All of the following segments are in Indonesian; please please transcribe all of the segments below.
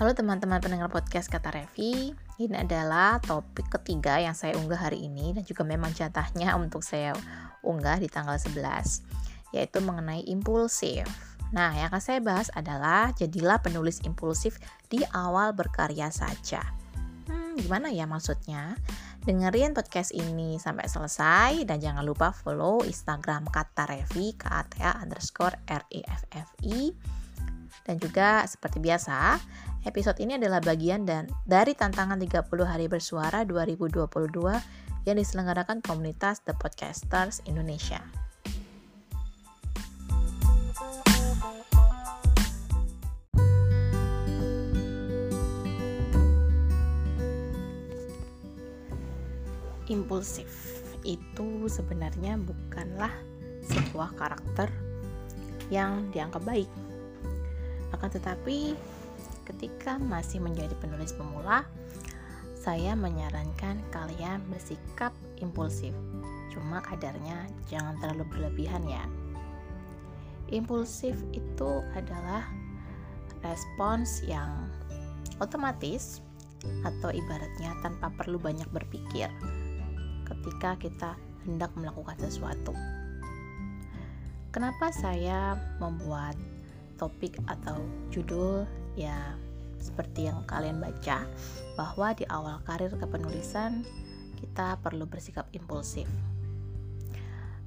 Halo teman-teman pendengar podcast Kata Revi Ini adalah topik ketiga yang saya unggah hari ini Dan juga memang jatahnya untuk saya unggah di tanggal 11 Yaitu mengenai impulsif Nah yang akan saya bahas adalah Jadilah penulis impulsif di awal berkarya saja Hmm gimana ya maksudnya? Dengerin podcast ini sampai selesai dan jangan lupa follow Instagram Kata Revi, K-A-T-A underscore R-E-F-F-I. Dan juga seperti biasa, episode ini adalah bagian dan dari tantangan 30 hari bersuara 2022 yang diselenggarakan komunitas The Podcasters Indonesia. impulsif itu sebenarnya bukanlah sebuah karakter yang dianggap baik. Akan tetapi, ketika masih menjadi penulis pemula, saya menyarankan kalian bersikap impulsif. Cuma kadarnya jangan terlalu berlebihan ya. Impulsif itu adalah respons yang otomatis atau ibaratnya tanpa perlu banyak berpikir ketika kita hendak melakukan sesuatu. Kenapa saya membuat topik atau judul ya seperti yang kalian baca bahwa di awal karir kepenulisan kita perlu bersikap impulsif.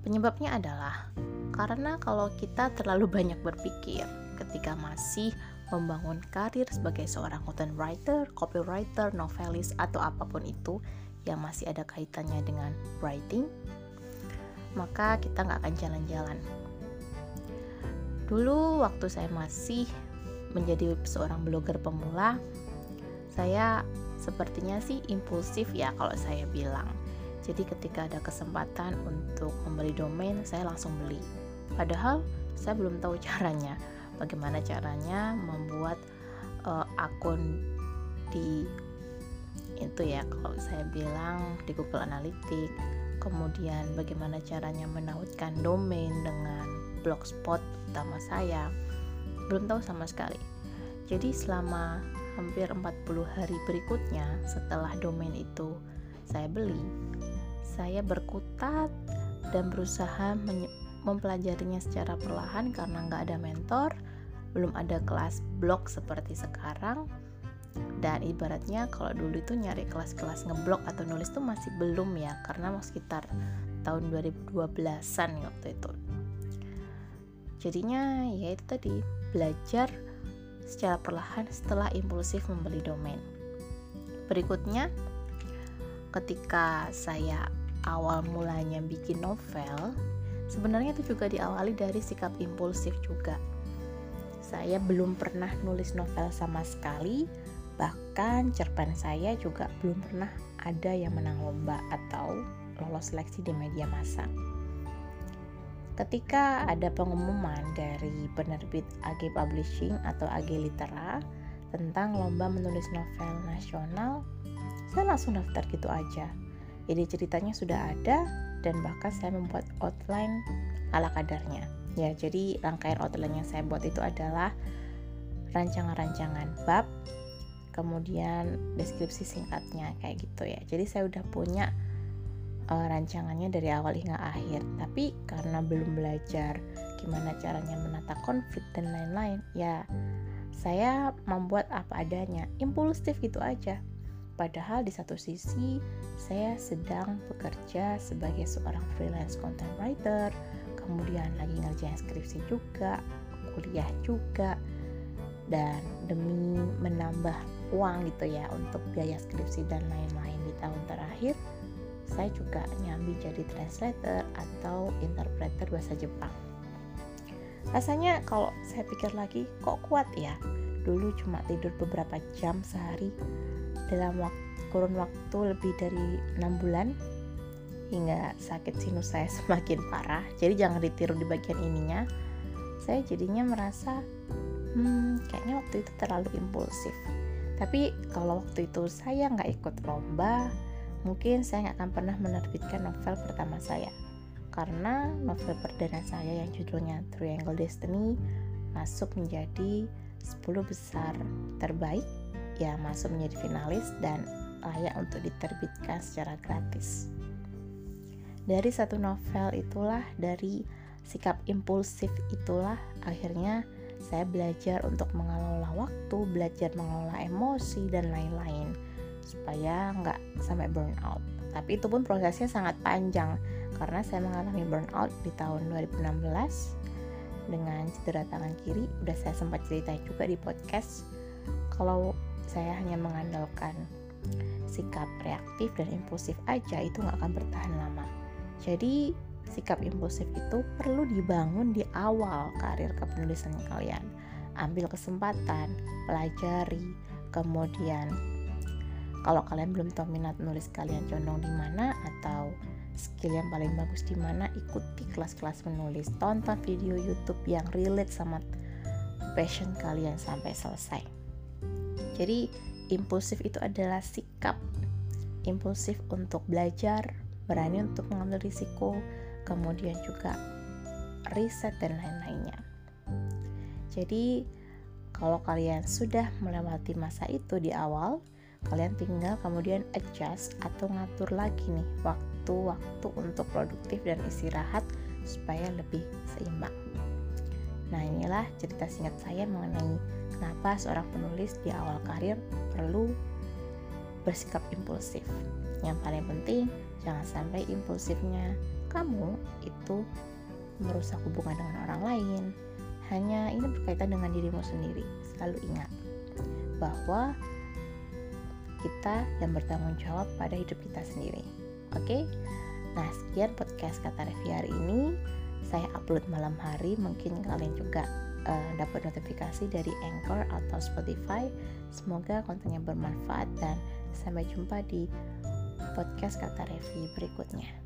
Penyebabnya adalah karena kalau kita terlalu banyak berpikir ketika masih membangun karir sebagai seorang content writer, copywriter, novelis atau apa pun itu, yang masih ada kaitannya dengan writing, maka kita nggak akan jalan-jalan. Dulu waktu saya masih menjadi seorang blogger pemula, saya sepertinya sih impulsif ya kalau saya bilang. Jadi ketika ada kesempatan untuk membeli domain, saya langsung beli. Padahal saya belum tahu caranya. Bagaimana caranya membuat uh, akun di itu ya kalau saya bilang di Google Analytics kemudian bagaimana caranya menautkan domain dengan blogspot utama saya belum tahu sama sekali. Jadi selama hampir 40 hari berikutnya setelah domain itu saya beli saya berkutat dan berusaha mempelajarinya secara perlahan karena nggak ada mentor belum ada kelas blog seperti sekarang. Dan ibaratnya kalau dulu itu nyari kelas-kelas ngeblok atau nulis tuh masih belum ya karena mau sekitar tahun 2012-an waktu itu jadinya ya itu tadi belajar secara perlahan setelah impulsif membeli domain berikutnya ketika saya awal mulanya bikin novel sebenarnya itu juga diawali dari sikap impulsif juga saya belum pernah nulis novel sama sekali Bahkan cerpen saya juga belum pernah ada yang menang lomba atau lolos seleksi di media massa. Ketika ada pengumuman dari penerbit AG Publishing atau AG Litera tentang lomba menulis novel nasional, saya langsung daftar gitu aja. Jadi ceritanya sudah ada dan bahkan saya membuat outline ala kadarnya. Ya, jadi rangkaian outline yang saya buat itu adalah rancangan-rancangan bab kemudian deskripsi singkatnya kayak gitu ya jadi saya udah punya uh, rancangannya dari awal hingga akhir. Tapi karena belum belajar gimana caranya menata konflik dan lain-lain ya saya membuat apa adanya impulsif gitu aja. Padahal di satu sisi saya sedang bekerja sebagai seorang freelance content writer kemudian lagi ngerjain skripsi juga kuliah juga dan demi menambah uang gitu ya untuk biaya skripsi dan lain-lain di tahun terakhir saya juga nyambi jadi translator atau interpreter bahasa Jepang. Rasanya kalau saya pikir lagi kok kuat ya? Dulu cuma tidur beberapa jam sehari. Dalam waktu, kurun waktu lebih dari enam bulan hingga sakit sinus saya semakin parah. Jadi jangan ditiru di bagian ininya. Saya jadinya merasa hmm kayaknya waktu itu terlalu impulsif. Tapi kalau waktu itu saya nggak ikut lomba, mungkin saya nggak akan pernah menerbitkan novel pertama saya. Karena novel perdana saya yang judulnya Triangle Destiny masuk menjadi 10 besar terbaik ya masuk menjadi finalis dan layak untuk diterbitkan secara gratis. Dari satu novel itulah, dari sikap impulsif itulah akhirnya saya belajar untuk mengelola waktu, belajar mengelola emosi dan lain-lain supaya nggak sampai burnout. Tapi itu pun prosesnya sangat panjang karena saya mengalami burnout di tahun 2016 dengan cedera tangan kiri. Udah saya sempat cerita juga di podcast. Kalau saya hanya mengandalkan sikap reaktif dan impulsif aja itu nggak akan bertahan lama. Jadi sikap impulsif itu perlu dibangun di awal karir kepenulisan kalian. Ambil kesempatan, pelajari, kemudian kalau kalian belum tahu minat nulis kalian condong di mana atau skill yang paling bagus di mana, ikuti kelas-kelas menulis, tonton video YouTube yang relate sama passion kalian sampai selesai. Jadi impulsif itu adalah sikap impulsif untuk belajar, berani untuk mengambil risiko, kemudian juga riset dan lain-lainnya. Jadi, kalau kalian sudah melewati masa itu di awal, kalian tinggal kemudian adjust atau ngatur lagi nih waktu-waktu untuk produktif dan istirahat supaya lebih seimbang. Nah, inilah cerita singkat saya mengenai kenapa seorang penulis di awal karir perlu bersikap impulsif. Yang paling penting, jangan sampai impulsifnya kamu itu merusak hubungan dengan orang lain. Hanya ini berkaitan dengan dirimu sendiri. Selalu ingat bahwa kita yang bertanggung jawab pada hidup kita sendiri. Oke? Okay? Nah, sekian podcast kata Revi hari ini. Saya upload malam hari, mungkin kalian juga uh, dapat notifikasi dari Anchor atau Spotify. Semoga kontennya bermanfaat dan sampai jumpa di podcast kata Revi berikutnya.